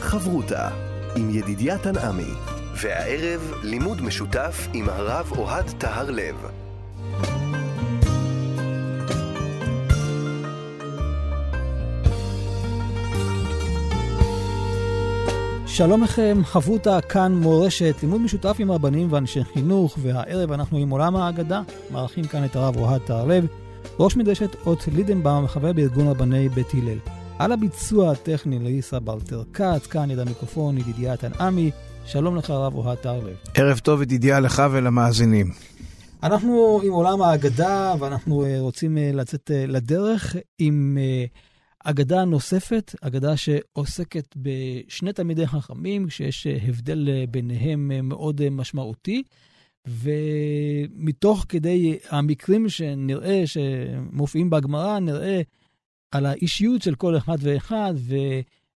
חברותה עם ידידיה תנעמי, והערב לימוד משותף עם הרב אוהד טהר לב. שלום לכם, חברותה כאן מורשת, לימוד משותף עם רבנים ואנשי חינוך, והערב אנחנו עם עולם האגדה, מארחים כאן את הרב אוהד טהרלב, ראש מדרשת אות לידנבאום וחבר בארגון רבני בית הלל. על הביצוע הטכני לאיסה ברטר כץ, כאן יד המיקרופון ידידיה תנעמי, שלום לך הרב אוהד טהרלב. ערב טוב ידידיה לך ולמאזינים. אנחנו עם עולם האגדה, ואנחנו אה, רוצים אה, לצאת אה, לדרך עם אגדה נוספת, אגדה שעוסקת בשני תלמידי חכמים, שיש הבדל ביניהם מאוד משמעותי. ומתוך כדי המקרים שנראה, שמופיעים בגמרא, נראה על האישיות של כל אחד ואחד,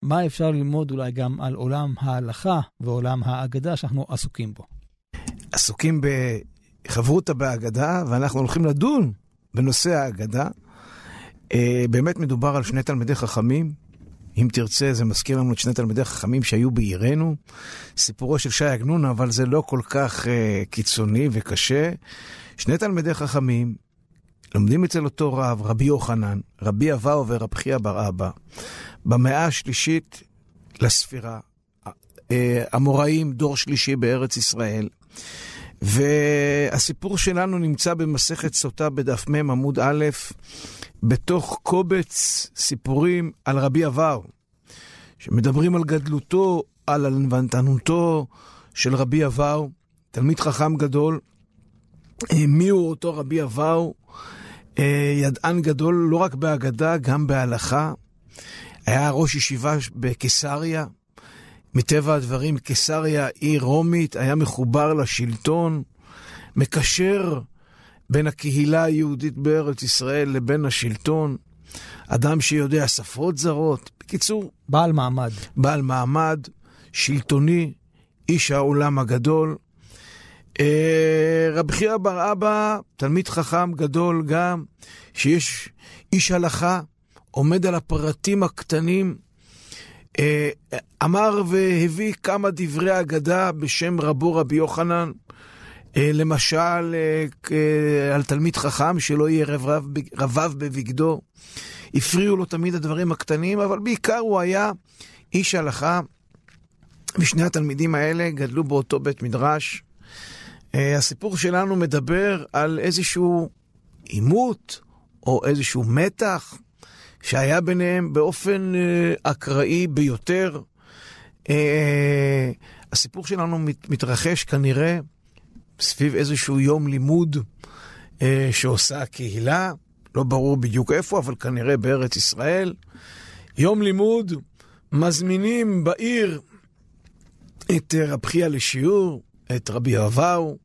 ומה אפשר ללמוד אולי גם על עולם ההלכה ועולם האגדה שאנחנו עסוקים בו. עסוקים בחברותא באגדה, ואנחנו הולכים לדון בנושא האגדה. אה, באמת מדובר על שני תלמידי חכמים. אם תרצה, זה מזכיר לנו את שני תלמידי חכמים שהיו בעירנו. סיפורו של שי עגנון, אבל זה לא כל כך uh, קיצוני וקשה. שני תלמידי חכמים לומדים אצל אותו רב, רבי יוחנן, רבי אבאו ורב חייא בר אבא, במאה השלישית לספירה. אה, אמוראים, דור שלישי בארץ ישראל. והסיפור שלנו נמצא במסכת סוטה בדף מ עמוד א', בתוך קובץ סיפורים על רבי אבאו, שמדברים על גדלותו, על ענוותנותו של רבי אבאו, תלמיד חכם גדול. אה, מי הוא אותו רבי אבאו? אה, ידען גדול לא רק בהגדה, גם בהלכה. היה ראש ישיבה בקיסריה. מטבע הדברים, קיסריה עיר רומית, היה מחובר לשלטון, מקשר בין הקהילה היהודית בארץ ישראל לבין השלטון. אדם שיודע שפות זרות. בקיצור... בעל מעמד. בעל מעמד, שלטוני, איש העולם הגדול. אה, רב חייא בר אבא, תלמיד חכם גדול גם, שיש איש הלכה, עומד על הפרטים הקטנים, אה, אמר והביא כמה דברי אגדה בשם רבו רבי יוחנן, אה, למשל על תלמיד חכם שלא יהיה רבב, רבב בבגדו. הפריעו לו תמיד הדברים הקטנים, אבל בעיקר הוא היה איש הלכה, ושני התלמידים האלה גדלו באותו בית מדרש. אה, הסיפור שלנו מדבר על איזשהו עימות או איזשהו מתח שהיה ביניהם באופן אה, אקראי ביותר. אה, הסיפור שלנו מתרחש כנראה סביב איזשהו יום לימוד שעושה הקהילה, לא ברור בדיוק איפה, אבל כנראה בארץ ישראל. יום לימוד, מזמינים בעיר את רב חייא לשיעור, את רבי אבאו,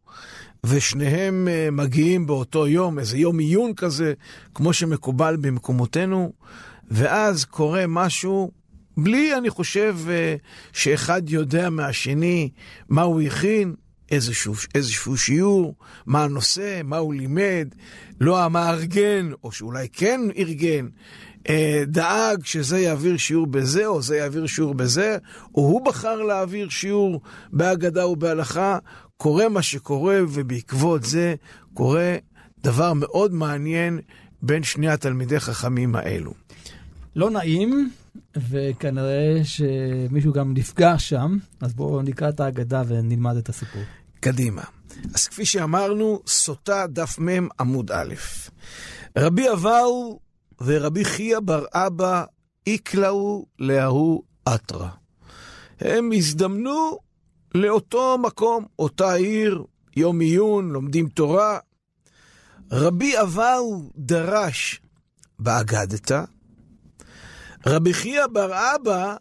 ושניהם אה, מגיעים באותו יום, איזה יום עיון כזה, כמו שמקובל במקומותינו, ואז קורה משהו, בלי, אני חושב, אה, שאחד יודע מהשני מה הוא הכין, איזשהו, איזשהו שיעור, מה הנושא, מה הוא לימד, לא המארגן, או שאולי כן ארגן, דאג שזה יעביר שיעור בזה, או זה יעביר שיעור בזה, או הוא בחר להעביר שיעור בהגדה ובהלכה, קורה מה שקורה, ובעקבות זה קורה דבר מאוד מעניין בין שני התלמידי חכמים האלו. לא נעים, וכנראה שמישהו גם נפגע שם, אז בואו נקרא את ההגדה ונלמד את הסיפור. קדימה. אז כפי שאמרנו, סוטה דף מ עמוד א'. רבי אבאו ורבי חייא בר אבא איקלעו להוא אתרא. הם הזדמנו לאותו מקום, אותה עיר, יום עיון, לומדים תורה. רבי אבאו דרש באגדתא, רבי חייא בר אבא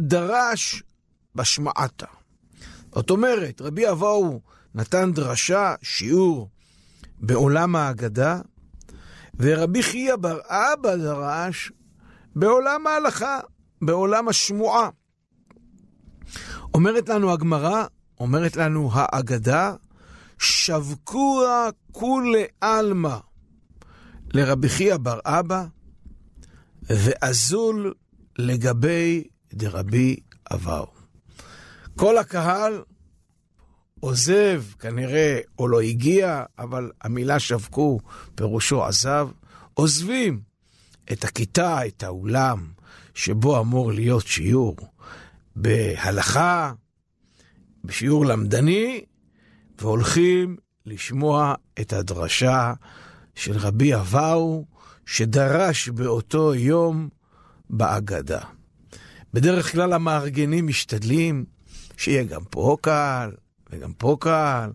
דרש בשמעתא. זאת אומרת, רבי אבאו נתן דרשה, שיעור, בעולם ההגדה, ורבי חייא בר אבא דרש בעולם ההלכה, בעולם השמועה. אומרת לנו הגמרא, אומרת לנו האגדה, שבקוה כולי עלמא לרבי חייא בר אבא, ואזול לגבי דרבי אבאו. כל הקהל עוזב, כנראה, או לא הגיע, אבל המילה שבקו, פירושו עזב, עוזבים את הכיתה, את האולם, שבו אמור להיות שיעור בהלכה, בשיעור למדני, והולכים לשמוע את הדרשה של רבי אבאו, שדרש באותו יום באגדה. בדרך כלל המארגנים משתדלים שיהיה גם פה קהל וגם פה קהל,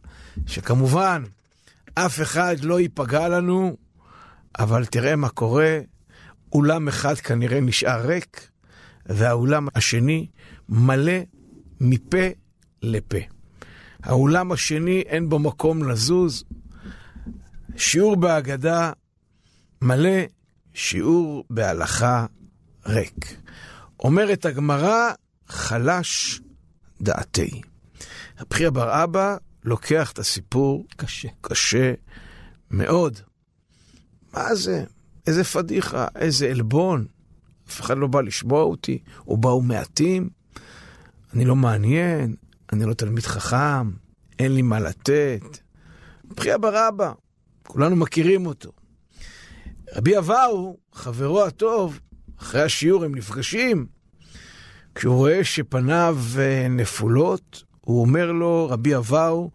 שכמובן אף אחד לא ייפגע לנו, אבל תראה מה קורה, אולם אחד כנראה נשאר ריק, והאולם השני מלא מפה לפה. האולם השני אין בו מקום לזוז. שיעור בהגדה מלא, שיעור בהלכה ריק. אומרת הגמרא, חלש דעתי. רבי בר אבא לוקח את הסיפור קשה. קשה מאוד. מה זה? איזה פדיחה, איזה עלבון. אף אחד לא בא לשמוע אותי, או באו מעטים. אני לא מעניין, אני לא תלמיד חכם, אין לי מה לתת. בחייה ברבא, כולנו מכירים אותו. רבי אבאו, חברו הטוב, אחרי השיעור הם נפגשים, כשהוא רואה שפניו אה, נפולות, הוא אומר לו, רבי אבאו,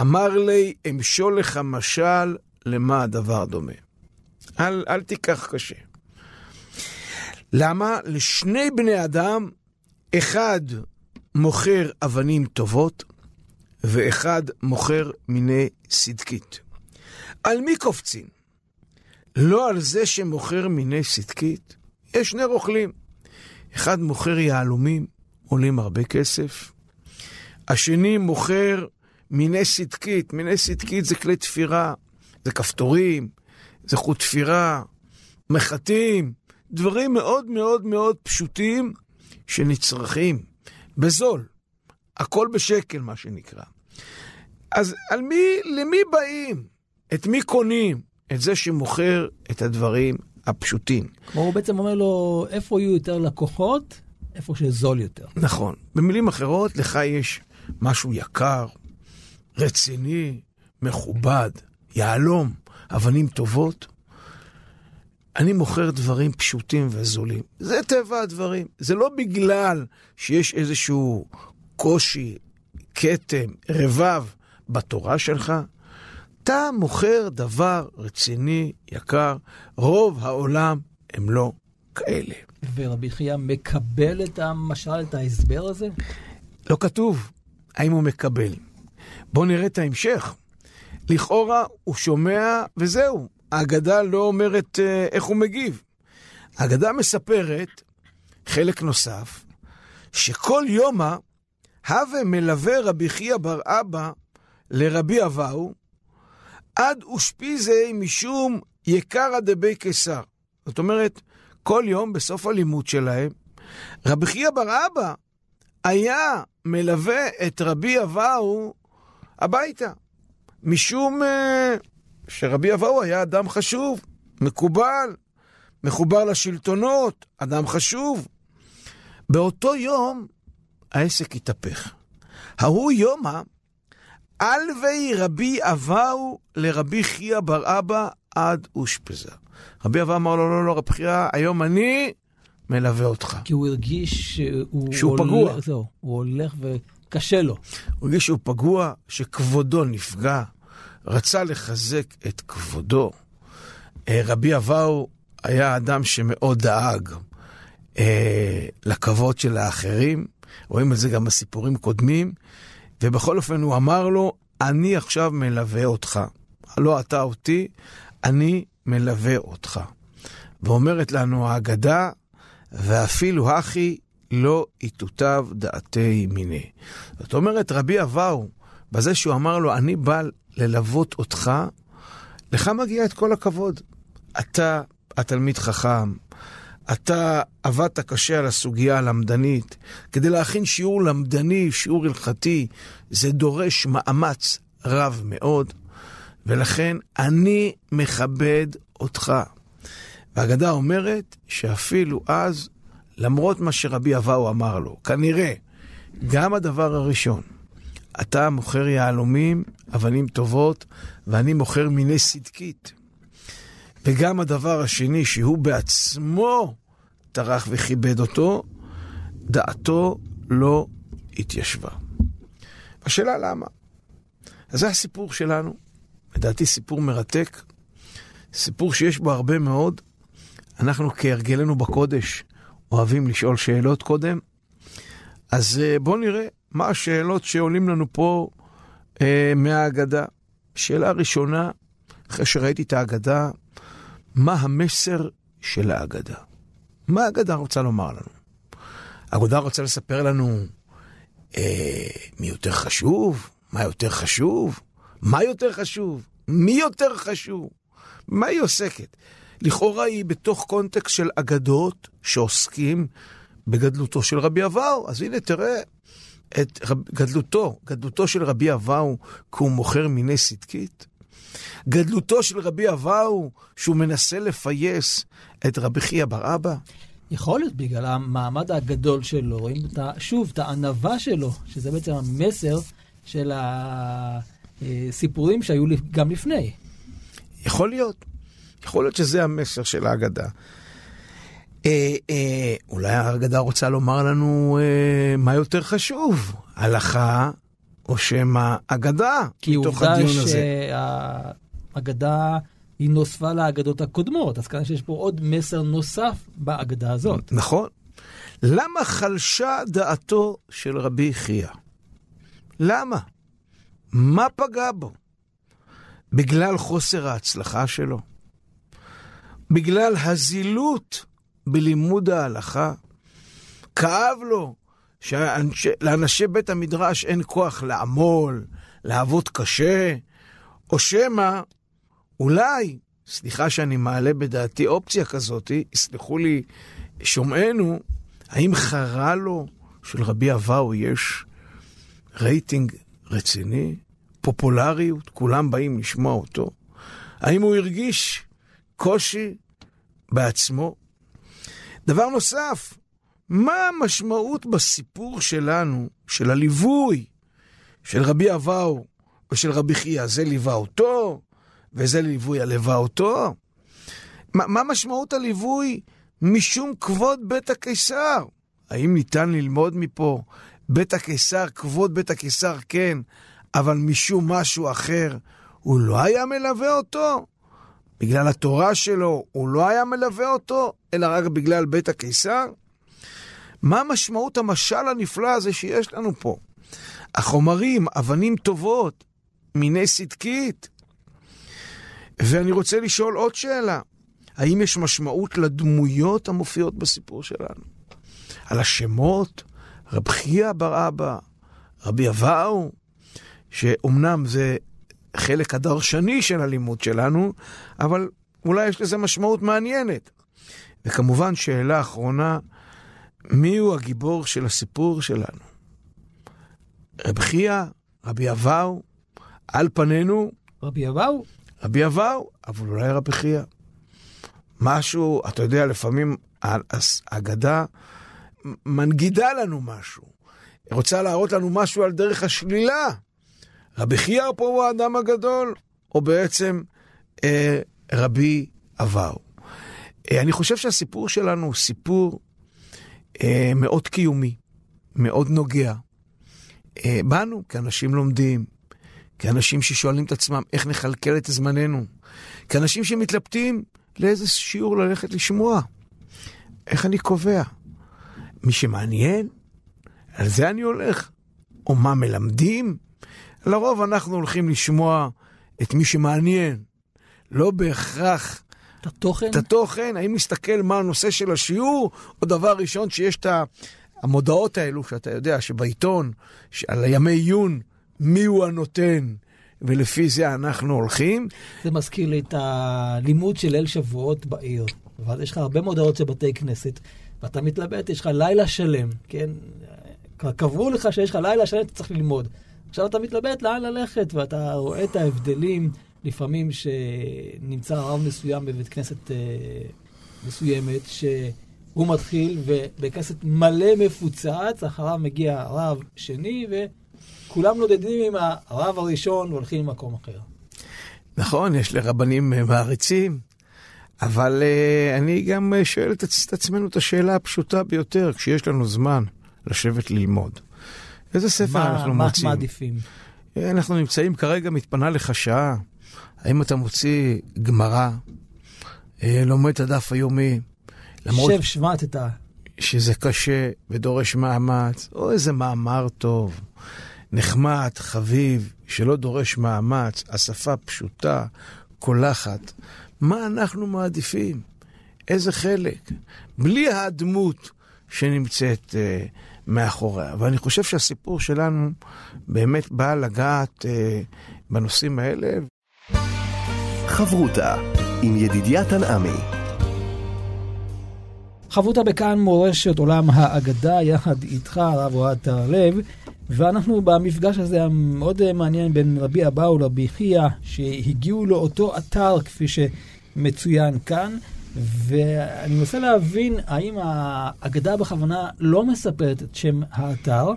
אמר לי, אמשול לך משל למה הדבר דומה. אל, אל תיקח קשה. למה? לשני בני אדם, אחד מוכר אבנים טובות, ואחד מוכר מיני סדקית. על מי קופצים? לא על זה שמוכר מיני סדקית. יש שני רוכלים. אחד מוכר יהלומים, עולים הרבה כסף. השני מוכר מיני סדקית. מיני סדקית זה כלי תפירה, זה כפתורים, זה חוט תפירה, מחטים, דברים מאוד מאוד מאוד פשוטים שנצרכים. בזול. הכל בשקל, מה שנקרא. אז על מי, למי באים? את מי קונים? את זה שמוכר את הדברים הפשוטים. כמו הוא בעצם אומר לו, איפה יהיו יותר לקוחות? איפה שזול יותר. נכון. במילים אחרות, לך יש משהו יקר, רציני, מכובד, יהלום, אבנים טובות. אני מוכר דברים פשוטים וזולים. זה טבע הדברים. זה לא בגלל שיש איזשהו קושי, כתם, רבב בתורה שלך. אתה מוכר דבר רציני, יקר. רוב העולם הם לא כאלה. ורבי חייא מקבל את המשל, את ההסבר הזה? לא כתוב האם הוא מקבל. בואו נראה את ההמשך. לכאורה הוא שומע וזהו, ההגדה לא אומרת אה, איך הוא מגיב. ההגדה מספרת, חלק נוסף, שכל יומא הווה מלווה רבי חייא בר אבא לרבי אבאו, עד אושפיזי משום יקרא דבי קיסר. זאת אומרת, כל יום בסוף הלימוד שלהם, רבי חייא בר אבא היה מלווה את רבי אבאו הביתה, משום uh, שרבי אבאו היה אדם חשוב, מקובל, מחובר לשלטונות, אדם חשוב. באותו יום העסק התהפך. ההוא יומא, אלווי רבי אבאו לרבי חייא בר אבא עד אושפזה. רבי אבא אמר לו, לא, לא, רבי חייא, היום אני מלווה אותך. כי הוא הרגיש שהוא... שהוא הולך, פגוע. זהו, הוא הולך וקשה לו. הוא הרגיש שהוא פגוע, שכבודו נפגע, רצה לחזק את כבודו. אה, רבי אבאו היה אדם שמאוד דאג אה, לכבוד של האחרים, רואים את זה גם בסיפורים קודמים, ובכל אופן הוא אמר לו, אני עכשיו מלווה אותך. לא אתה אותי, אני מלווה אותך. ואומרת לנו ההגדה, ואפילו הכי לא יתותב דעתי מיני. זאת אומרת, רבי אבאו, בזה שהוא אמר לו, אני בא ללוות אותך, לך מגיע את כל הכבוד. אתה התלמיד חכם, אתה עבדת קשה על הסוגיה הלמדנית. כדי להכין שיעור למדני, שיעור הלכתי, זה דורש מאמץ רב מאוד, ולכן אני מכבד אותך. והאגדה אומרת שאפילו אז למרות מה שרבי אבאו אמר לו, כנראה, גם הדבר הראשון, אתה מוכר יהלומים, אבנים טובות, ואני מוכר מיני סדקית. וגם הדבר השני, שהוא בעצמו טרח וכיבד אותו, דעתו לא התיישבה. השאלה למה? אז זה הסיפור שלנו. לדעתי סיפור מרתק, סיפור שיש בו הרבה מאוד. אנחנו כהרגלנו בקודש אוהבים לשאול שאלות קודם, אז אה, בואו נראה מה השאלות שעולים לנו פה אה, מהאגדה. שאלה ראשונה, אחרי שראיתי את האגדה, מה המסר של האגדה? מה האגדה רוצה לומר לנו? האגדה רוצה לספר לנו אה, מי יותר חשוב? מה יותר חשוב? מה יותר חשוב? מי יותר חשוב? מה היא עוסקת? לכאורה היא בתוך קונטקסט של אגדות שעוסקים בגדלותו של רבי אבאו. אז הנה, תראה את רב, גדלותו, גדלותו של רבי אבאו, כי הוא מוכר מיני סדקית. גדלותו של רבי אבאו, שהוא מנסה לפייס את רבי חייא בר אבא. יכול להיות בגלל המעמד הגדול שלו, רואים את ה, שוב, את הענווה שלו, שזה בעצם המסר של הסיפורים שהיו גם לפני. יכול להיות. יכול להיות שזה המסר של ההגדה. אה, אה, אולי ההגדה רוצה לומר לנו אה, מה יותר חשוב, הלכה או שמא אגדה, מתוך הדיון הזה. כי עובדה שהאגדה היא נוספה לאגדות הקודמות, אז כנראה שיש פה עוד מסר נוסף באגדה הזאת. נכון. למה חלשה דעתו של רבי חייא? למה? מה פגע בו? בגלל חוסר ההצלחה שלו? בגלל הזילות בלימוד ההלכה? כאב לו שלאנשי בית המדרש אין כוח לעמול, לעבוד קשה, או שמא אולי, סליחה שאני מעלה בדעתי אופציה כזאת, יסלחו לי שומענו, האם חרה לו של רבי אבאו יש רייטינג רציני, פופולריות, כולם באים לשמוע אותו? האם הוא הרגיש קושי בעצמו? דבר נוסף, מה המשמעות בסיפור שלנו, של הליווי של רבי אבאו ושל רבי חייא? זה ליווה אותו, וזה ליווי הלווה אותו? מה, מה משמעות הליווי משום כבוד בית הקיסר? האם ניתן ללמוד מפה בית הקיסר, כבוד בית הקיסר כן, אבל משום משהו אחר הוא לא היה מלווה אותו? בגלל התורה שלו הוא לא היה מלווה אותו, אלא רק בגלל בית הקיסר? מה משמעות המשל הנפלא הזה שיש לנו פה? החומרים, אבנים טובות, מיני סדקית, ואני רוצה לשאול עוד שאלה. האם יש משמעות לדמויות המופיעות בסיפור שלנו? על השמות, רב חייא בר אבא, רבי אבאו, שאומנם זה חלק הדרשני של הלימוד שלנו, אבל אולי יש לזה משמעות מעניינת. וכמובן, שאלה אחרונה, מיהו הגיבור של הסיפור שלנו? רב חייא, רבי אבאו, על פנינו... רבי אבאו? רבי אבאו, אבל אולי רבי חייא. משהו, אתה יודע, לפעמים האגדה מנגידה לנו משהו. היא רוצה להראות לנו משהו על דרך השלילה. רבי חייא פה הוא האדם הגדול, או בעצם אה, רבי אבאו. אה, אני חושב שהסיפור שלנו הוא סיפור אה, מאוד קיומי, מאוד נוגע. אה, בנו, כאנשים לומדים, כאנשים ששואלים את עצמם איך נכלכל את זמננו, כאנשים שמתלבטים לאיזה שיעור ללכת לשמוע. איך אני קובע? מי שמעניין, על זה אני הולך. או מה מלמדים? לרוב אנחנו הולכים לשמוע את מי שמעניין, לא בהכרח את התוכן? את התוכן, האם נסתכל מה הנושא של השיעור, או דבר ראשון שיש את המודעות האלו, שאתה יודע, שבעיתון, על הימי עיון, מי הוא הנותן, ולפי זה אנחנו הולכים. זה מזכיר לי את הלימוד של ליל שבועות בעיר. ואז יש לך הרבה מודעות של בתי כנסת, ואתה מתלבט, יש לך לילה שלם, כן? קבעו לך שיש לך לילה שלם, אתה צריך ללמוד. עכשיו אתה מתלבט לאן ללכת, ואתה רואה את ההבדלים לפעמים שנמצא רב מסוים בבית כנסת אה, מסוימת, הוא מתחיל, ובכסת מלא מפוצץ, אחריו מגיע רב שני, וכולם נודדים עם הרב הראשון והולכים למקום אחר. נכון, יש לרבנים מעריצים, אבל uh, אני גם שואל את עצמנו את השאלה הפשוטה ביותר, כשיש לנו זמן לשבת ללמוד. איזה ספר מה, אנחנו מה מוצאים? מה מעדיפים? אנחנו נמצאים כרגע, מתפנה לך שעה. האם אתה מוציא גמרא, אה, לומד את הדף היומי, למרות... שב שמעת את ה... שזה קשה ודורש מאמץ, או איזה מאמר טוב, נחמד, חביב, שלא דורש מאמץ, השפה פשוטה, קולחת. מה אנחנו מעדיפים? איזה חלק? בלי הדמות שנמצאת uh, מאחוריה. ואני חושב שהסיפור שלנו באמת בא לגעת uh, בנושאים האלה. חברותה עם ידידיה תנעמי חברותה בכאן מורשת עולם האגדה יחד איתך, הרב אוהד טהרלב, ואנחנו במפגש הזה המאוד מעניין בין רבי אבאו לרבי חייא, שהגיעו לאותו אתר כפי שמצוין כאן, ואני מנסה להבין האם האגדה בכוונה לא מספרת את שם האתר,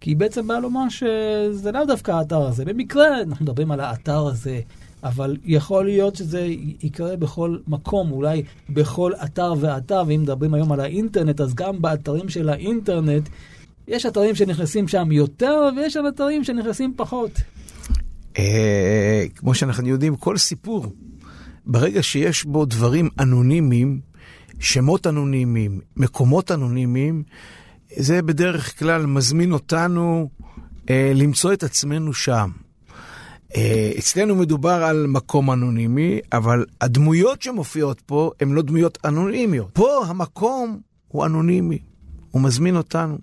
כי היא בעצם באה לומר שזה לאו דווקא האתר הזה. במקרה אנחנו מדברים על האתר הזה אבל יכול להיות שזה יקרה בכל מקום, אולי בכל אתר ואתר, ואם מדברים היום על האינטרנט, אז גם באתרים של האינטרנט, יש אתרים שנכנסים שם יותר, ויש שם אתרים שנכנסים פחות. אה, כמו שאנחנו יודעים, כל סיפור, ברגע שיש בו דברים אנונימיים, שמות אנונימיים, מקומות אנונימיים, זה בדרך כלל מזמין אותנו אה, למצוא את עצמנו שם. אה, אצלנו מדובר על מקום אנונימי, אבל הדמויות שמופיעות פה הן לא דמויות אנונימיות. פה המקום הוא אנונימי, הוא מזמין אותנו.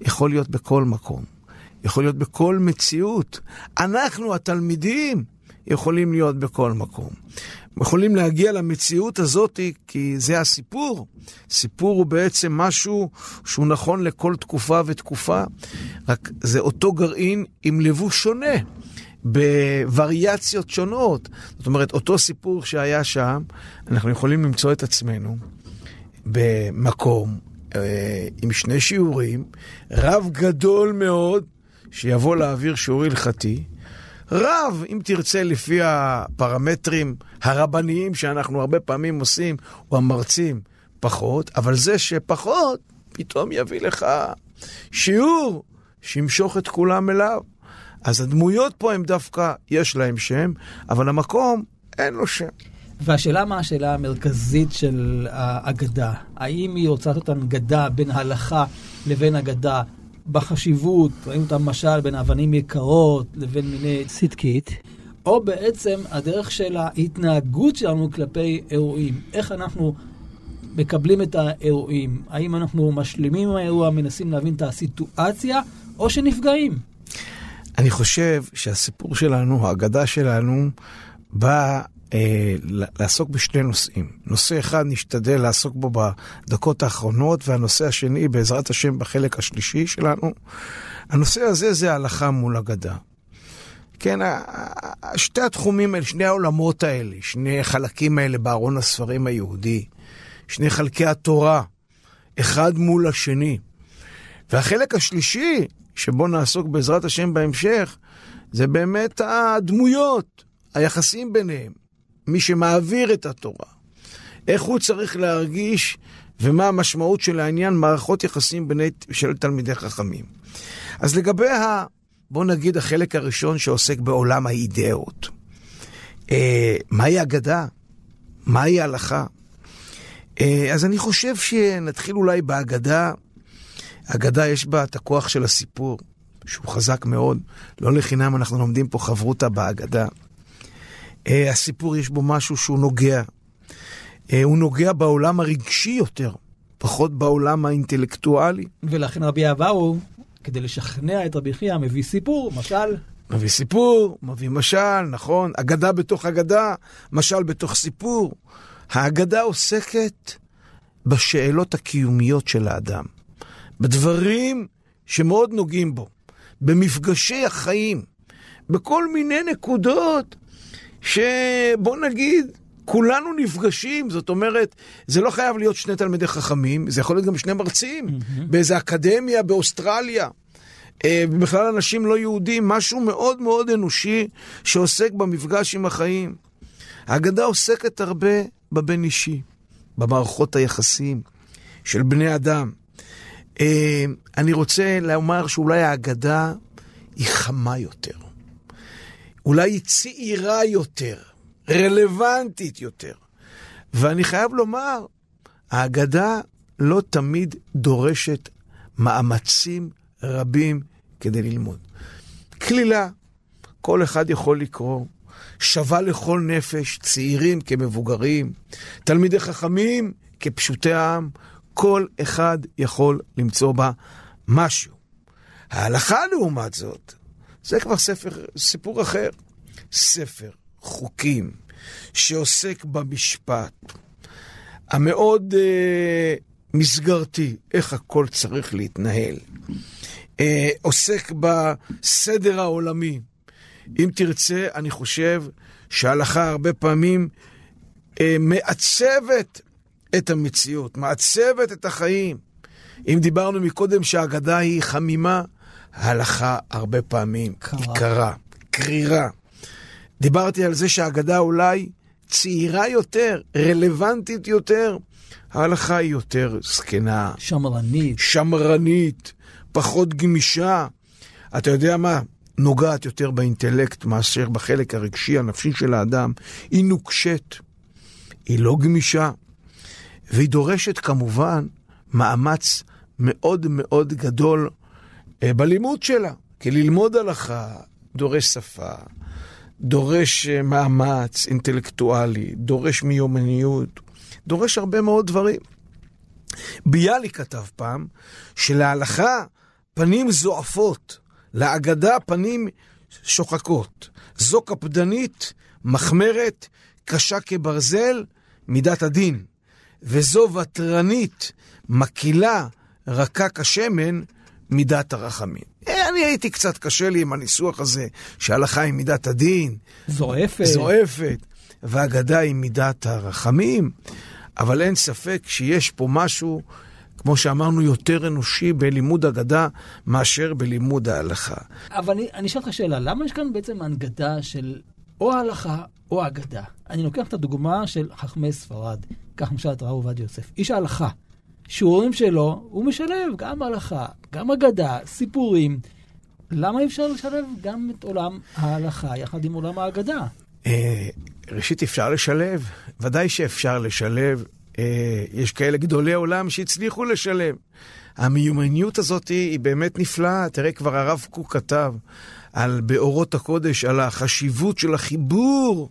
יכול להיות בכל מקום, יכול להיות בכל מציאות. אנחנו, התלמידים, יכולים להיות בכל מקום. יכולים להגיע למציאות הזאת כי זה הסיפור. סיפור הוא בעצם משהו שהוא נכון לכל תקופה ותקופה, רק זה אותו גרעין עם לבוש שונה. בווריאציות שונות. זאת אומרת, אותו סיפור שהיה שם, אנחנו יכולים למצוא את עצמנו במקום אה, עם שני שיעורים, רב גדול מאוד שיבוא להעביר שיעור הלכתי. רב, אם תרצה, לפי הפרמטרים הרבניים שאנחנו הרבה פעמים עושים, או המרצים, פחות, אבל זה שפחות, פתאום יביא לך שיעור שימשוך את כולם אליו. אז הדמויות פה הם דווקא, יש להם שם, אבל המקום, אין לו שם. והשאלה מה השאלה המרכזית של האגדה? האם היא רוצה לעשות אגדה בין הלכה לבין אגדה בחשיבות, ראינו את המשל בין אבנים יקרות לבין מיני צדקית, או בעצם הדרך של ההתנהגות שלנו כלפי אירועים. איך אנחנו מקבלים את האירועים? האם אנחנו משלימים עם האירוע, מנסים להבין את הסיטואציה, או שנפגעים? אני חושב שהסיפור שלנו, האגדה שלנו, בא אה, לעסוק בשני נושאים. נושא אחד נשתדל לעסוק בו בדקות האחרונות, והנושא השני, בעזרת השם, בחלק השלישי שלנו. הנושא הזה זה הלכה מול אגדה. כן, שתי התחומים האלה, שני העולמות האלה, שני החלקים האלה בארון הספרים היהודי, שני חלקי התורה, אחד מול השני. והחלק השלישי שבו נעסוק בעזרת השם בהמשך, זה באמת הדמויות, היחסים ביניהם, מי שמעביר את התורה. איך הוא צריך להרגיש ומה המשמעות של העניין, מערכות יחסים ביני, של תלמידי חכמים. אז לגבי ה... בוא נגיד החלק הראשון שעוסק בעולם האידאות. אה, מהי אגדה? מהי הלכה? אה, אז אני חושב שנתחיל אולי בהגדה אגדה יש בה את הכוח של הסיפור, שהוא חזק מאוד. לא לחינם אנחנו לומדים פה חברותה באגדה. Uh, הסיפור יש בו משהו שהוא נוגע. Uh, הוא נוגע בעולם הרגשי יותר, פחות בעולם האינטלקטואלי. ולכן רבי אבאו, כדי לשכנע את רבי חייא, מביא סיפור, משל. מביא סיפור, מביא משל, נכון, אגדה בתוך אגדה, משל בתוך סיפור. האגדה עוסקת בשאלות הקיומיות של האדם. בדברים שמאוד נוגעים בו, במפגשי החיים, בכל מיני נקודות שבוא נגיד, כולנו נפגשים, זאת אומרת, זה לא חייב להיות שני תלמידי חכמים, זה יכול להיות גם שני מרצים, mm-hmm. באיזה אקדמיה באוסטרליה. אה, בכלל אנשים לא יהודים, משהו מאוד מאוד אנושי שעוסק במפגש עם החיים. ההגדה עוסקת הרבה בבין אישי, במערכות היחסים של בני אדם. אה, אני רוצה לומר שאולי ההגדה היא חמה יותר. אולי היא צעירה יותר, רלוונטית יותר. ואני חייב לומר, ההגדה לא תמיד דורשת מאמצים רבים כדי ללמוד. כלילה, כל אחד יכול לקרוא, שווה לכל נפש, צעירים כמבוגרים, תלמידי חכמים כפשוטי העם, כל אחד יכול למצוא בה משהו. ההלכה, לעומת זאת, זה כבר ספר, סיפור אחר. ספר חוקים שעוסק במשפט המאוד אה, מסגרתי, איך הכל צריך להתנהל. אה, עוסק בסדר העולמי. אם תרצה, אני חושב שההלכה הרבה פעמים אה, מעצבת את המציאות, מעצבת את החיים. אם דיברנו מקודם שהאגדה היא חמימה, ההלכה הרבה פעמים קרה. היא קרה, קרירה. דיברתי על זה שהאגדה אולי צעירה יותר, רלוונטית יותר. ההלכה היא יותר זקנה. שמרנית. שמרנית, פחות גמישה. אתה יודע מה? נוגעת יותר באינטלקט מאשר בחלק הרגשי הנפשי של האדם. היא נוקשת, היא לא גמישה, והיא דורשת כמובן מאמץ מאוד מאוד גדול בלימוד שלה. כי ללמוד הלכה דורש שפה, דורש אה, מאמץ אינטלקטואלי, דורש מיומניות, דורש הרבה מאוד דברים. ביאליק כתב פעם שלהלכה פנים זועפות, לאגדה פנים שוחקות. זו קפדנית, מחמרת, קשה כברזל, מידת הדין. וזו ותרנית, מקילה, רכה כשמן, מידת הרחמים. אה, אני הייתי קצת קשה לי עם הניסוח הזה, שהלכה היא מידת הדין. זועפת. זועפת. והאגדה היא מידת הרחמים, אבל אין ספק שיש פה משהו, כמו שאמרנו, יותר אנושי בלימוד אגדה מאשר בלימוד ההלכה. אבל אני, אני אשאל אותך שאלה, למה יש כאן בעצם הנגדה של או ההלכה או האגדה? אני לוקח את הדוגמה של חכמי ספרד, כך למשל את הרב עובדיה יוסף, איש ההלכה. שיעורים שלו, הוא משלב גם הלכה, גם אגדה, סיפורים. למה אי אפשר לשלב גם את עולם ההלכה יחד עם עולם האגדה? אה, ראשית, אפשר לשלב, ודאי שאפשר לשלב. אה, יש כאלה גדולי עולם שהצליחו לשלב. המיומניות הזאת היא באמת נפלאה. תראה, כבר הרב קוק כתב על באורות הקודש, על החשיבות של החיבור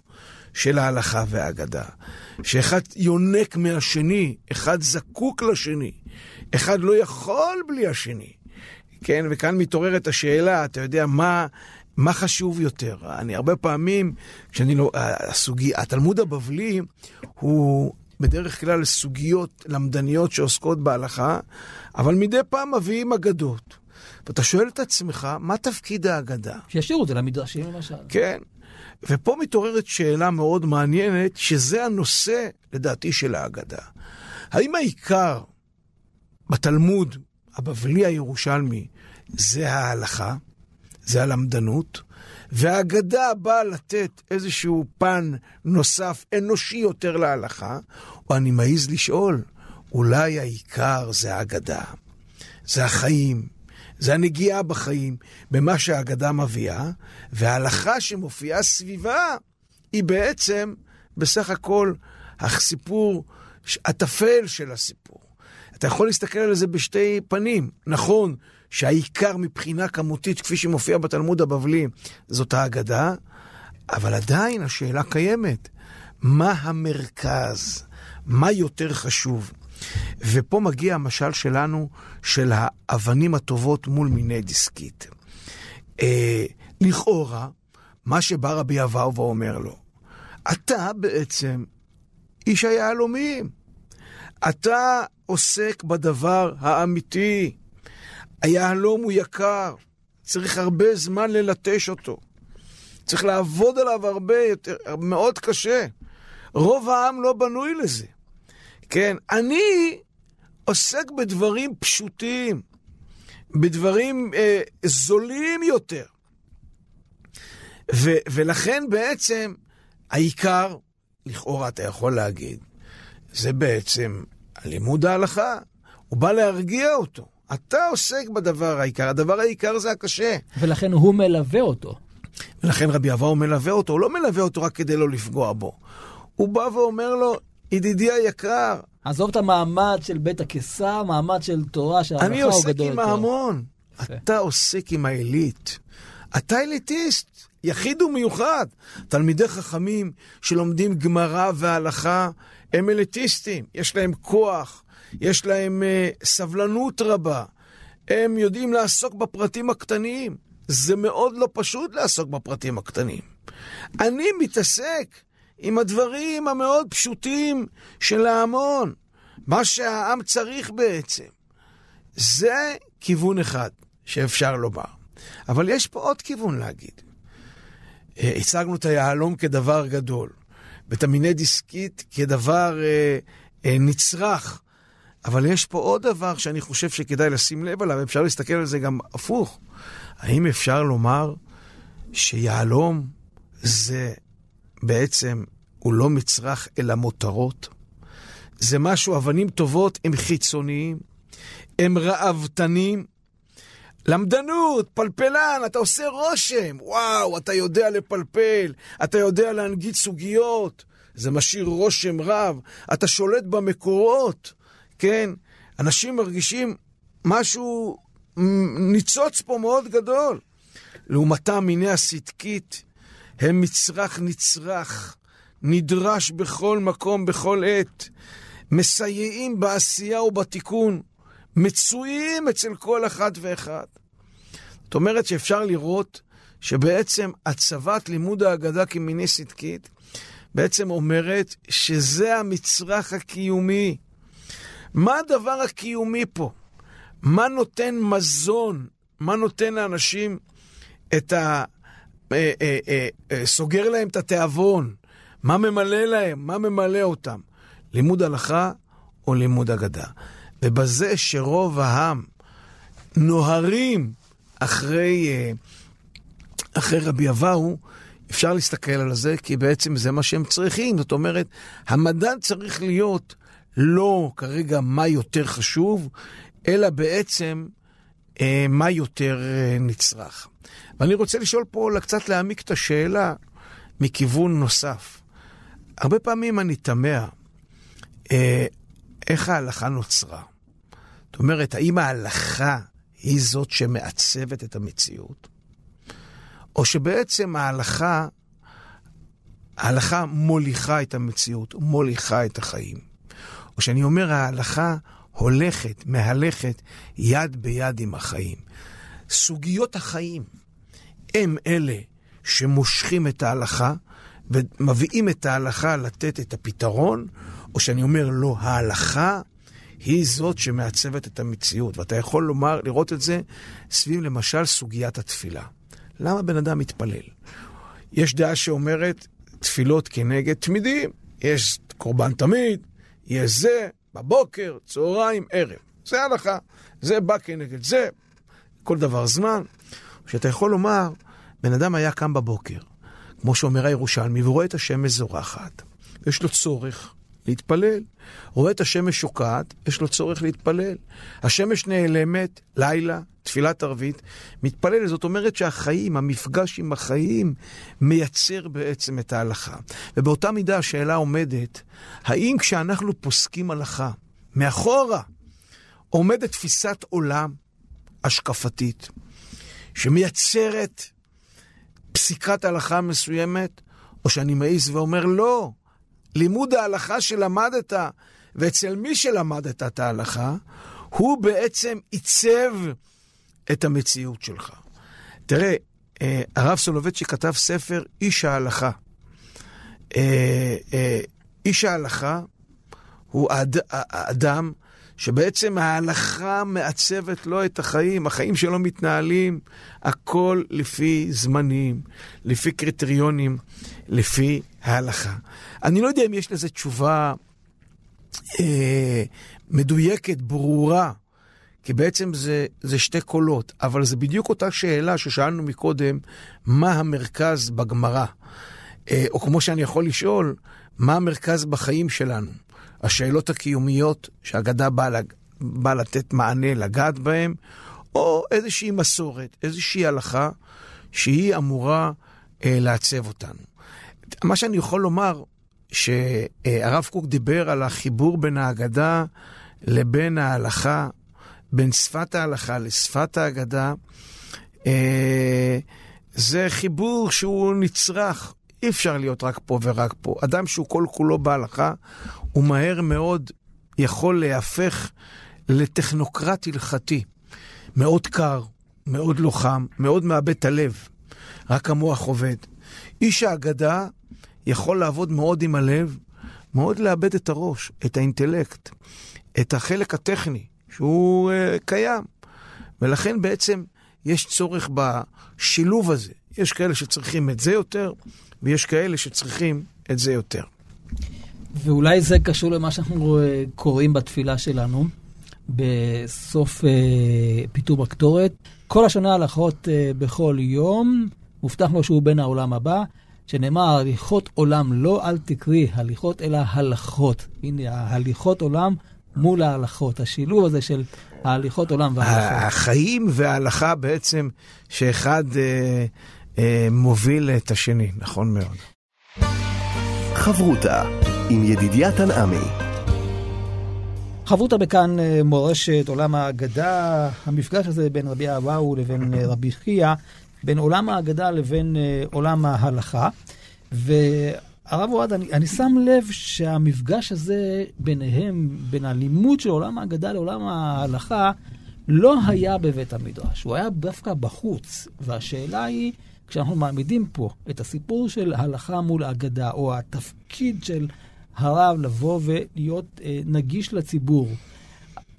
של ההלכה והאגדה. שאחד יונק מהשני, אחד זקוק לשני, אחד לא יכול בלי השני. כן, וכאן מתעוררת השאלה, אתה יודע, מה, מה חשוב יותר? אני הרבה פעמים, כשאני לא... הסוגי, התלמוד הבבלי הוא בדרך כלל סוגיות למדניות שעוסקות בהלכה, אבל מדי פעם מביאים אגדות. ואתה שואל את עצמך, מה תפקיד האגדה? שישאירו את זה למדרשים למשל. כן. ופה מתעוררת שאלה מאוד מעניינת, שזה הנושא, לדעתי, של ההגדה. האם העיקר בתלמוד הבבלי הירושלמי זה ההלכה, זה הלמדנות, והאגדה באה לתת איזשהו פן נוסף, אנושי יותר להלכה, או אני מעז לשאול, אולי העיקר זה האגדה, זה החיים, זה הנגיעה בחיים, במה שהאגדה מביאה, וההלכה שמופיעה סביבה היא בעצם בסך הכל הסיפור הטפל של הסיפור. אתה יכול להסתכל על זה בשתי פנים. נכון שהעיקר מבחינה כמותית, כפי שמופיע בתלמוד הבבלי, זאת האגדה, אבל עדיין השאלה קיימת. מה המרכז? מה יותר חשוב? ופה מגיע המשל שלנו של האבנים הטובות מול מיני דיסקית. אה, לכאורה, מה שבא רבי אבאו ואומר לו, אתה בעצם איש היהלומים. אתה עוסק בדבר האמיתי. היהלום הוא יקר, צריך הרבה זמן ללטש אותו. צריך לעבוד עליו הרבה יותר, מאוד קשה. רוב העם לא בנוי לזה. כן, אני עוסק בדברים פשוטים, בדברים אה, זולים יותר. ו- ולכן בעצם העיקר, לכאורה אתה יכול להגיד, זה בעצם לימוד ההלכה. הוא בא להרגיע אותו. אתה עוסק בדבר העיקר, הדבר העיקר זה הקשה. ולכן הוא מלווה אותו. ולכן רבי אבאו מלווה אותו, הוא לא מלווה אותו רק כדי לא לפגוע בו. הוא בא ואומר לו, ידידי היקר, עזוב את המעמד של בית הקיסר, מעמד של תורה, שההלכה אני הוא עוסק גדול עם יותר. ההמון. יפה. אתה עוסק עם העילית. אתה אליטיסט, יחיד ומיוחד. תלמידי חכמים שלומדים גמרא והלכה הם אליטיסטים. יש להם כוח, יש להם uh, סבלנות רבה. הם יודעים לעסוק בפרטים הקטנים. זה מאוד לא פשוט לעסוק בפרטים הקטנים. אני מתעסק עם הדברים המאוד פשוטים של ההמון. מה שהעם צריך בעצם. זה כיוון אחד שאפשר לומר. אבל יש פה עוד כיוון להגיד. אה, הצגנו את היהלום כדבר גדול, ואת המיני דיסקית כדבר אה, אה, נצרך. אבל יש פה עוד דבר שאני חושב שכדאי לשים לב עליו, אפשר להסתכל על זה גם הפוך. האם אפשר לומר שיהלום זה בעצם, הוא לא מצרך אלא מותרות? זה משהו, אבנים טובות הם חיצוניים, הם ראוותנים. למדנות, פלפלן, אתה עושה רושם. וואו, אתה יודע לפלפל, אתה יודע להנגיד סוגיות. זה משאיר רושם רב. אתה שולט במקורות, כן? אנשים מרגישים משהו, ניצוץ פה מאוד גדול. לעומתם, מיני הסדקית הם מצרך נצרך, נדרש בכל מקום, בכל עת. מסייעים בעשייה ובתיקון. מצויים אצל כל אחד ואחד. זאת אומרת שאפשר לראות שבעצם הצבת לימוד ההגדה כמיני סדקית בעצם אומרת שזה המצרך הקיומי. מה הדבר הקיומי פה? מה נותן מזון? מה נותן לאנשים את ה... אה, אה, אה, אה, סוגר להם את התיאבון? מה ממלא להם? מה ממלא אותם? לימוד הלכה או לימוד אגדה? ובזה שרוב העם נוהרים אחרי, אה, אחרי רבי אבאו, אפשר להסתכל על זה, כי בעצם זה מה שהם צריכים. זאת אומרת, המדד צריך להיות לא כרגע מה יותר חשוב, אלא בעצם אה, מה יותר אה, נצרך. ואני רוצה לשאול פה, קצת להעמיק את השאלה מכיוון נוסף. הרבה פעמים אני תמה, אה, איך ההלכה נוצרה? זאת אומרת, האם ההלכה היא זאת שמעצבת את המציאות? או שבעצם ההלכה, ההלכה מוליכה את המציאות, מוליכה את החיים. או שאני אומר, ההלכה הולכת, מהלכת יד ביד עם החיים. סוגיות החיים הם אלה שמושכים את ההלכה ומביאים את ההלכה לתת את הפתרון, או שאני אומר, לא, ההלכה היא זאת שמעצבת את המציאות. ואתה יכול לומר, לראות את זה סביב למשל סוגיית התפילה. למה בן אדם מתפלל? יש דעה שאומרת תפילות כנגד תמידים. יש קורבן תמיד, יש זה, בבוקר, צהריים, ערב. זה הלכה. זה בא כנגד זה, כל דבר זמן. שאתה יכול לומר, בן אדם היה קם בבוקר, כמו שאומר הירושלמי, ורואה את השמש זורחת. יש לו צורך להתפלל. רואה את השמש שוקעת, יש לו צורך להתפלל. השמש נעלמת, לילה, תפילת ערבית, מתפלל. זאת אומרת שהחיים, המפגש עם החיים, מייצר בעצם את ההלכה. ובאותה מידה השאלה עומדת, האם כשאנחנו פוסקים הלכה, מאחורה עומדת תפיסת עולם השקפתית, שמייצרת פסיקת הלכה מסוימת, או שאני מעז ואומר לא, לימוד ההלכה שלמדת, ואצל מי שלמדת את ההלכה, הוא בעצם עיצב את המציאות שלך. תראה, אה, הרב סולובייצ'יק כתב ספר איש ההלכה. אה, אה, איש ההלכה הוא האד, האדם שבעצם ההלכה מעצבת לו את החיים, החיים שלו מתנהלים, הכל לפי זמנים, לפי קריטריונים, לפי ההלכה. אני לא יודע אם יש לזה תשובה אה, מדויקת, ברורה, כי בעצם זה, זה שתי קולות, אבל זה בדיוק אותה שאלה ששאלנו מקודם, מה המרכז בגמרא? אה, או כמו שאני יכול לשאול, מה המרכז בחיים שלנו? השאלות הקיומיות שהאגדה באה בא לתת מענה, לגעת בהן, או איזושהי מסורת, איזושהי הלכה שהיא אמורה אה, לעצב אותנו. מה שאני יכול לומר, שהרב קוק דיבר על החיבור בין האגדה לבין ההלכה, בין שפת ההלכה לשפת האגדה, אה, זה חיבור שהוא נצרך, אי אפשר להיות רק פה ורק פה. אדם שהוא כל כולו בהלכה, הוא מהר מאוד יכול להיהפך לטכנוקרט הלכתי. מאוד קר, מאוד לוחם, מאוד מאבד את הלב. רק המוח עובד. איש האגדה יכול לעבוד מאוד עם הלב, מאוד לאבד את הראש, את האינטלקט, את החלק הטכני, שהוא uh, קיים. ולכן בעצם יש צורך בשילוב הזה. יש כאלה שצריכים את זה יותר, ויש כאלה שצריכים את זה יותר. ואולי זה קשור למה שאנחנו אה, קוראים בתפילה שלנו, בסוף uh, פיתור בקטורת. כל השנה הלכות uh, בכל יום, מובטח לו שהוא בן העולם הבא, שנאמר, הליכות עולם לא אל תקרי הליכות, אלא הלכות. הנה, ההליכות עולם מול ההלכות, השילוב הזה של ההליכות עולם וההלכות. החיים וההלכה בעצם, שאחד אה, אה, מוביל את השני, נכון מאוד. חברותה עם ידידיה תנעמי. חברותה בכאן אה, מורשת עולם האגדה, המפגש הזה בין רבי אבאו לבין אה, רבי חייא, בין עולם האגדה לבין אה, עולם ההלכה. והרב אוהד, אני, אני שם לב שהמפגש הזה ביניהם, בין הלימוד של עולם האגדה לעולם ההלכה, לא היה בבית המדרש, הוא היה דווקא בחוץ. והשאלה היא, כשאנחנו מעמידים פה את הסיפור של הלכה מול אגדה, או התפקיד של הרב לבוא ולהיות אה, נגיש לציבור,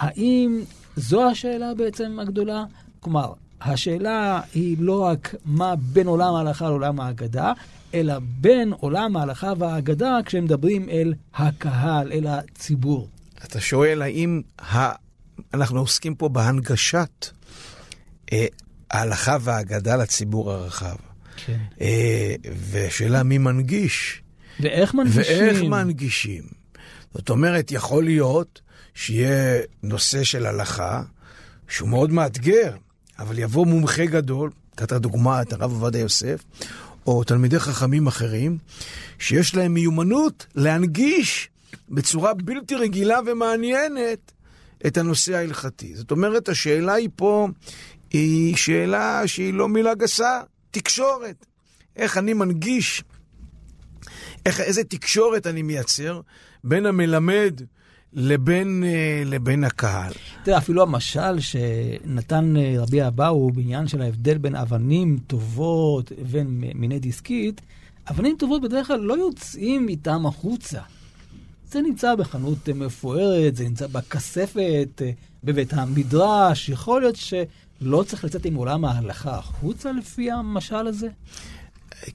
האם זו השאלה בעצם הגדולה? כלומר, השאלה היא לא רק מה בין עולם ההלכה לעולם האגדה, אלא בין עולם ההלכה והאגדה כשהם מדברים אל הקהל, אל הציבור. אתה שואל האם ה... אנחנו עוסקים פה בהנגשת אה, ההלכה והאגדה לציבור הרחב. כן. אה, ושאלה מי מנגיש. ואיך מנגישים? ואיך מנגישים. זאת אומרת, יכול להיות שיהיה נושא של הלכה שהוא מאוד מאתגר, אבל יבוא מומחה גדול, נתת דוגמה את הרב עובדיה יוסף, או תלמידי חכמים אחרים, שיש להם מיומנות להנגיש בצורה בלתי רגילה ומעניינת את הנושא ההלכתי. זאת אומרת, השאלה היא פה היא שאלה שהיא לא מילה גסה, תקשורת. איך אני מנגיש, איך, איזה תקשורת אני מייצר בין המלמד לבין, אה, לבין הקהל. תראה, אפילו המשל שנתן אה, רבי אבאו בעניין של ההבדל בין אבנים טובות לבין מיני דיסקית, אבנים טובות בדרך כלל לא יוצאים איתם החוצה. זה נמצא בחנות מפוארת, זה נמצא בכספת, אה, בבית המדרש, יכול להיות שלא צריך לצאת עם עולם ההלכה החוצה לפי המשל הזה?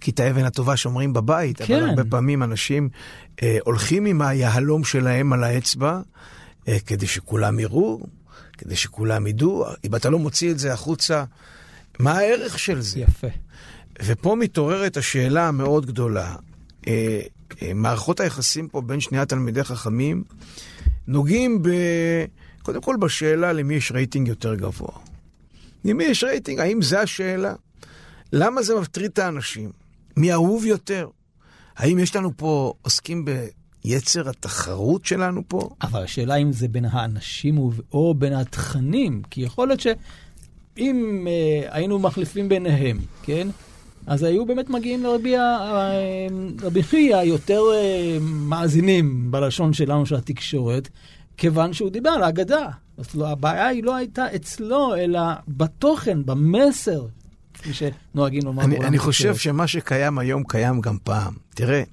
כי את האבן הטובה שומרים בבית, כן. אבל הרבה פעמים אנשים אה, הולכים עם היהלום שלהם על האצבע, אה, כדי שכולם יראו, כדי שכולם ידעו. אם אתה לא מוציא את זה החוצה, מה הערך של זה? יפה. ופה מתעוררת השאלה המאוד גדולה. אה, אה, מערכות היחסים פה בין שני התלמידי חכמים נוגעים ב... קודם כל בשאלה למי יש רייטינג יותר גבוה. למי יש רייטינג? האם זו השאלה? למה זה מטריד את האנשים? מי אהוב יותר? האם יש לנו פה, עוסקים ביצר התחרות שלנו פה? אבל השאלה אם זה בין האנשים או בין התכנים, כי יכול להיות שאם אה, היינו מחליפים ביניהם, כן? אז היו באמת מגיעים לרבי אה, חייא יותר אה, מאזינים בלשון שלנו של התקשורת, כיוון שהוא דיבר על האגדה. אז לא, הבעיה היא לא הייתה אצלו, אלא בתוכן, במסר כפי שנוהגים לומר. אני, אני חושב שמה שקיים היום קיים גם פעם. תראה,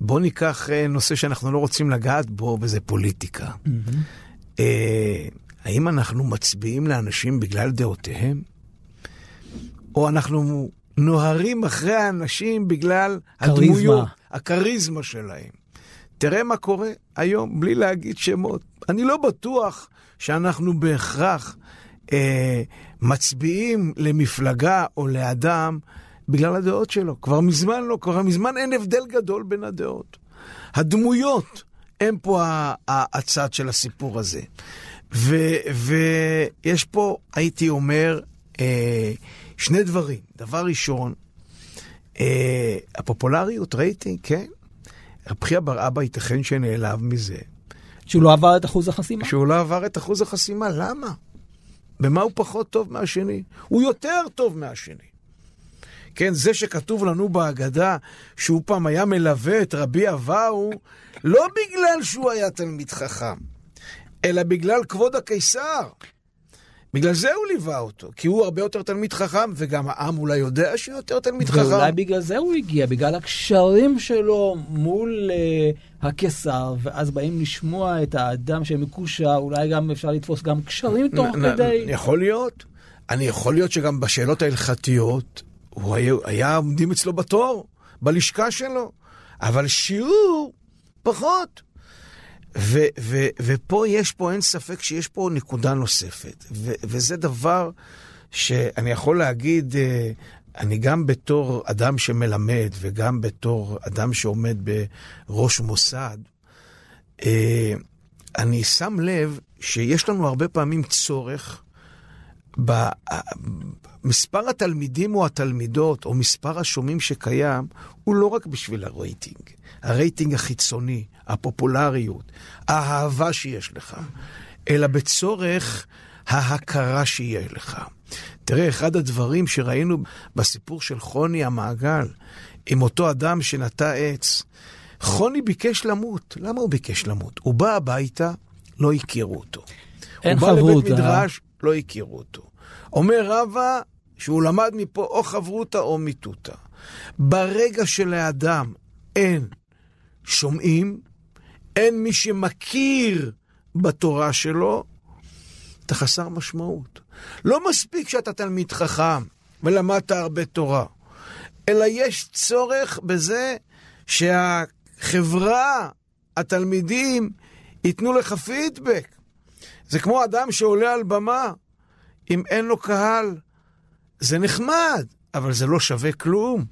בוא ניקח אה, נושא שאנחנו לא רוצים לגעת בו, וזה פוליטיקה. Mm-hmm. אה, האם אנחנו מצביעים לאנשים בגלל דעותיהם? או אנחנו נוהרים אחרי האנשים בגלל כריזמה. הדמויות, הכריזמה שלהם. תראה מה קורה היום, בלי להגיד שמות. אני לא בטוח שאנחנו בהכרח אה, מצביעים למפלגה או לאדם בגלל הדעות שלו. כבר מזמן לא, כבר מזמן אין הבדל גדול בין הדעות. הדמויות הם פה הצד של הסיפור הזה. ו- ויש פה, הייתי אומר, אה, שני דברים. דבר ראשון, אה, הפופולריות, רייטינג, כן. רב חייא בר אבא ייתכן שנעלב מזה, שהוא לא עבר את אחוז החסימה. שהוא לא עבר את אחוז החסימה. למה? במה הוא פחות טוב מהשני? הוא יותר טוב מהשני. כן, זה שכתוב לנו בהגדה שהוא פעם היה מלווה את רבי אבאו, לא בגלל שהוא היה תלמיד חכם, אלא בגלל כבוד הקיסר. בגלל זה הוא ליווה אותו, כי הוא הרבה יותר תלמיד חכם, וגם העם אולי יודע שהוא יותר תלמיד חכם. ואולי בגלל זה הוא הגיע, בגלל הקשרים שלו מול uh, הקיסר, ואז באים לשמוע את האדם שמקושר, אולי גם אפשר לתפוס גם קשרים תוך כדי. יכול להיות. אני יכול להיות שגם בשאלות ההלכתיות, הוא היה, היה עומדים אצלו בתור, בלשכה שלו, אבל שיעור, פחות. ו, ו, ופה יש פה, אין ספק שיש פה נקודה נוספת. ו, וזה דבר שאני יכול להגיד, אה, אני גם בתור אדם שמלמד וגם בתור אדם שעומד בראש מוסד, אה, אני שם לב שיש לנו הרבה פעמים צורך במספר התלמידים או התלמידות, או מספר השומעים שקיים, הוא לא רק בשביל הרייטינג. הרייטינג החיצוני, הפופולריות, האהבה שיש לך, אלא בצורך ההכרה שיהיה לך. תראה, אחד הדברים שראינו בסיפור של חוני המעגל, עם אותו אדם שנטע עץ, חוני ביקש למות. למה הוא ביקש למות? הוא בא הביתה, לא הכירו אותו. אין הוא בא לבית חברותא. מדרש, לא הכירו אותו. אומר רבא שהוא למד מפה או חברותא או מיתותא. ברגע שלאדם אין שומעים, אין מי שמכיר בתורה שלו, אתה חסר משמעות. לא מספיק שאתה תלמיד חכם ולמדת הרבה תורה, אלא יש צורך בזה שהחברה, התלמידים, ייתנו לך פידבק. זה כמו אדם שעולה על במה, אם אין לו קהל, זה נחמד, אבל זה לא שווה כלום.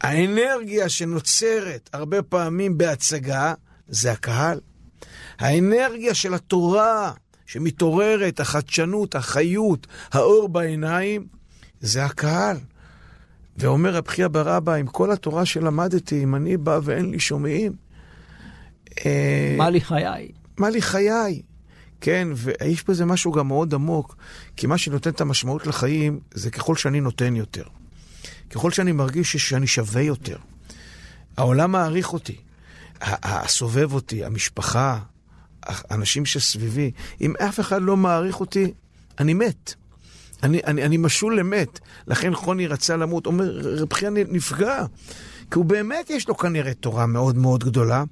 האנרגיה שנוצרת הרבה פעמים בהצגה, זה הקהל. האנרגיה של התורה שמתעוררת, החדשנות, החיות, האור בעיניים, זה הקהל. ואומר רב חייא בר אבא, עם כל התורה שלמדתי, אם אני בא ואין לי שומעים, אה, מה לי חיי? מה לי חיי? כן, ויש בזה משהו גם מאוד עמוק, כי מה שנותן את המשמעות לחיים זה ככל שאני נותן יותר. ככל שאני מרגיש שאני שווה יותר. העולם מעריך אותי, הסובב אותי, המשפחה, האנשים שסביבי. אם אף אחד לא מעריך אותי, אני מת. אני, אני, אני משול למת. לכן חוני רצה למות. אומר, רב חייא נפגע. כי הוא באמת, יש לו כנראה תורה מאוד מאוד גדולה,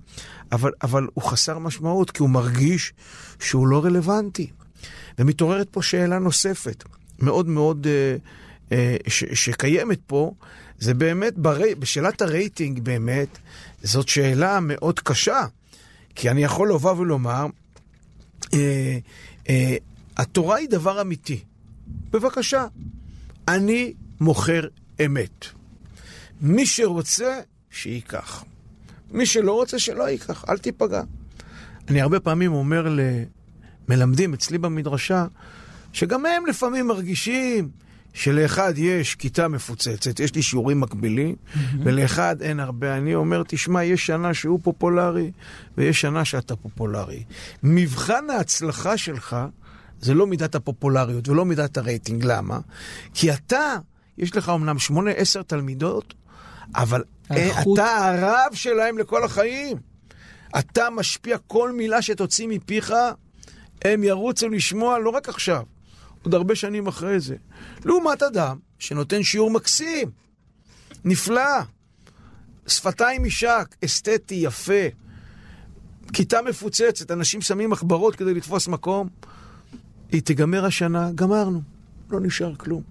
אבל, אבל הוא חסר משמעות, כי הוא מרגיש שהוא לא רלוונטי. ומתעוררת פה שאלה נוספת, מאוד מאוד, אה, אה, ש, שקיימת פה, זה באמת, ברי, בשאלת הרייטינג באמת, זאת שאלה מאוד קשה. כי אני יכול לבוא ולומר, אה, אה, התורה היא דבר אמיתי. בבקשה, אני מוכר אמת. מי שרוצה, שייקח. מי שלא רוצה, שלא ייקח, אל תיפגע. אני הרבה פעמים אומר למלמדים אצלי במדרשה, שגם הם לפעמים מרגישים שלאחד יש כיתה מפוצצת, יש לי שיעורים מקבילים, ולאחד אין הרבה. אני אומר, תשמע, יש שנה שהוא פופולרי, ויש שנה שאתה פופולרי. מבחן ההצלחה שלך זה לא מידת הפופולריות ולא מידת הרייטינג. למה? כי אתה, יש לך אמנם שמונה, עשר תלמידות, אבל האיכות- אתה הרב שלהם לכל החיים. אתה משפיע כל מילה שתוציא מפיך, הם ירוצו לשמוע לא רק עכשיו, עוד הרבה שנים אחרי זה. לעומת אדם שנותן שיעור מקסים, נפלא, שפתיים יישק, אסתטי, יפה, כיתה מפוצצת, אנשים שמים מחברות כדי לתפוס מקום, היא תיגמר השנה, גמרנו, לא נשאר כלום.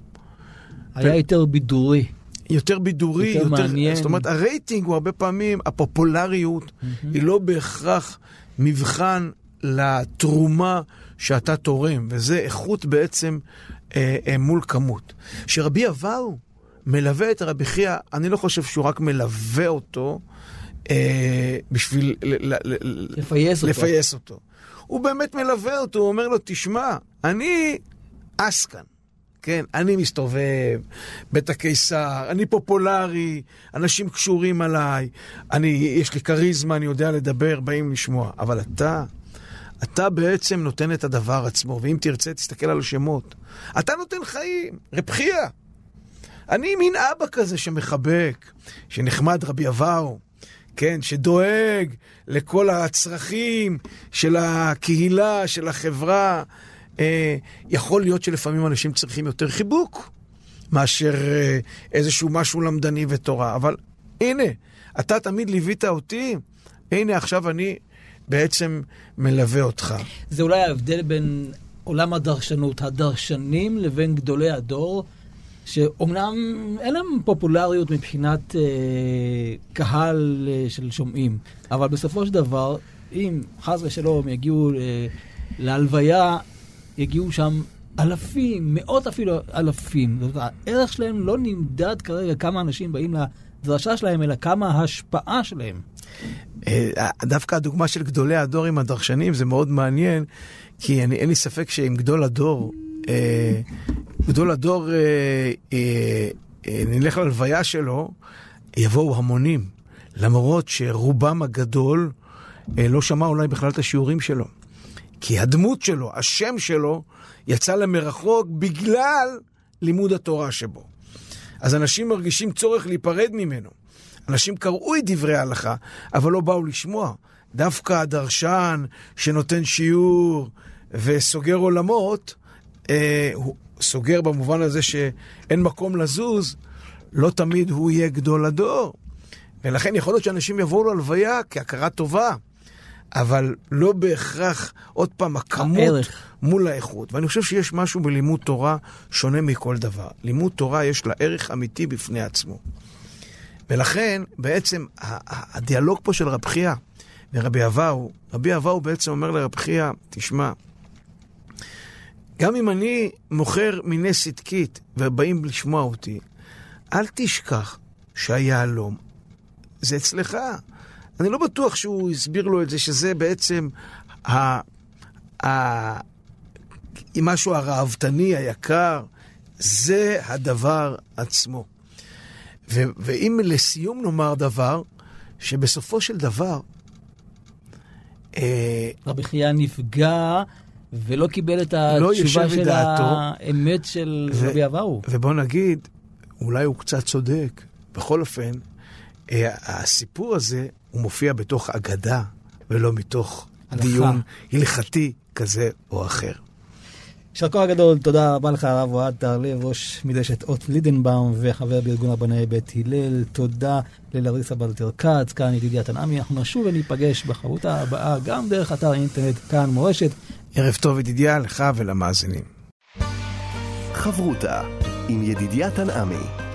היה יותר בידורי. יותר בידורי, יותר מעניין. זאת אומרת, הרייטינג הוא הרבה פעמים, הפופולריות היא לא בהכרח מבחן לתרומה שאתה תורם, וזה איכות בעצם אה, אה, מול כמות. שרבי אבאו מלווה את רבי חייא, אני לא חושב שהוא רק מלווה אותו אה, בשביל ל, ל, ל, לפייס אותו. לפייס אותו. הוא באמת מלווה אותו, הוא אומר לו, תשמע, אני עסקן. כן, אני מסתובב, בית הקיסר, אני פופולרי, אנשים קשורים עליי, אני, יש לי כריזמה, אני יודע לדבר, באים לשמוע. אבל אתה, אתה בעצם נותן את הדבר עצמו, ואם תרצה, תסתכל על השמות. אתה נותן חיים, רב חייא. אני מין אבא כזה שמחבק, שנחמד רבי אבאו, כן, שדואג לכל הצרכים של הקהילה, של החברה. אה, יכול להיות שלפעמים אנשים צריכים יותר חיבוק מאשר אה, איזשהו משהו למדני ותורה, אבל הנה, אתה תמיד ליווית אותי, הנה עכשיו אני בעצם מלווה אותך. זה אולי ההבדל בין עולם הדרשנות, הדרשנים, לבין גדולי הדור, שאומנם אין להם פופולריות מבחינת אה, קהל אה, של שומעים, אבל בסופו של דבר, אם חס ושלום יגיעו אה, להלוויה, יגיעו שם אלפים, מאות אפילו אלפים. זאת אומרת, הערך שלהם לא נמדד כרגע כמה אנשים באים לדרשה שלהם, אלא כמה ההשפעה שלהם. אה, דווקא הדוגמה של גדולי הדור עם הדרשנים זה מאוד מעניין, כי אני, אין לי ספק שעם גדול הדור, אה, גדול הדור, אה, נלך ללוויה שלו, יבואו המונים, למרות שרובם הגדול לא שמע אולי בכלל את השיעורים שלו. כי הדמות שלו, השם שלו, יצא למרחוק בגלל לימוד התורה שבו. אז אנשים מרגישים צורך להיפרד ממנו. אנשים קראו את דברי ההלכה, אבל לא באו לשמוע. דווקא הדרשן שנותן שיעור וסוגר עולמות, אה, הוא סוגר במובן הזה שאין מקום לזוז, לא תמיד הוא יהיה גדול הדור. ולכן יכול להיות שאנשים יבואו להלוויה כהכרה טובה. אבל לא בהכרח, עוד פעם, הכמות הערך. מול האיכות. ואני חושב שיש משהו בלימוד תורה שונה מכל דבר. לימוד תורה יש לה ערך אמיתי בפני עצמו. ולכן, בעצם, הדיאלוג פה של רב חייא ורבי אבאו, רבי אבאו בעצם אומר לרב חייא, תשמע, גם אם אני מוכר מיני צדקית ובאים לשמוע אותי, אל תשכח שהיהלום זה אצלך. אני לא בטוח שהוא הסביר לו את זה, שזה בעצם ה... ה... משהו הראוותני, היקר, זה הדבר עצמו. ו... ואם לסיום נאמר דבר, שבסופו של דבר... אה, רבי חייא נפגע ולא קיבל את לא התשובה לא של דעתו, האמת של ו... רבי אבאו. ובוא נגיד, אולי הוא קצת צודק. בכל אופן, אה, הסיפור הזה הוא מופיע בתוך אגדה ולא מתוך הלכה. דיון הלכתי כזה או אחר. יישר כוח גדול, תודה רבה לך הרב אוהד תהרלב, ראש מדרשת אות לידנבאום וחבר בארגון רבני בית הלל. תודה ללריסה בלטר כץ, כאן ידידיה תנעמי. אנחנו נשוב וניפגש בחרותה הבאה גם דרך אתר האינטרנט כאן מורשת. ערב טוב ידידיה לך ולמאזינים. חברותה עם ידידיה תנעמי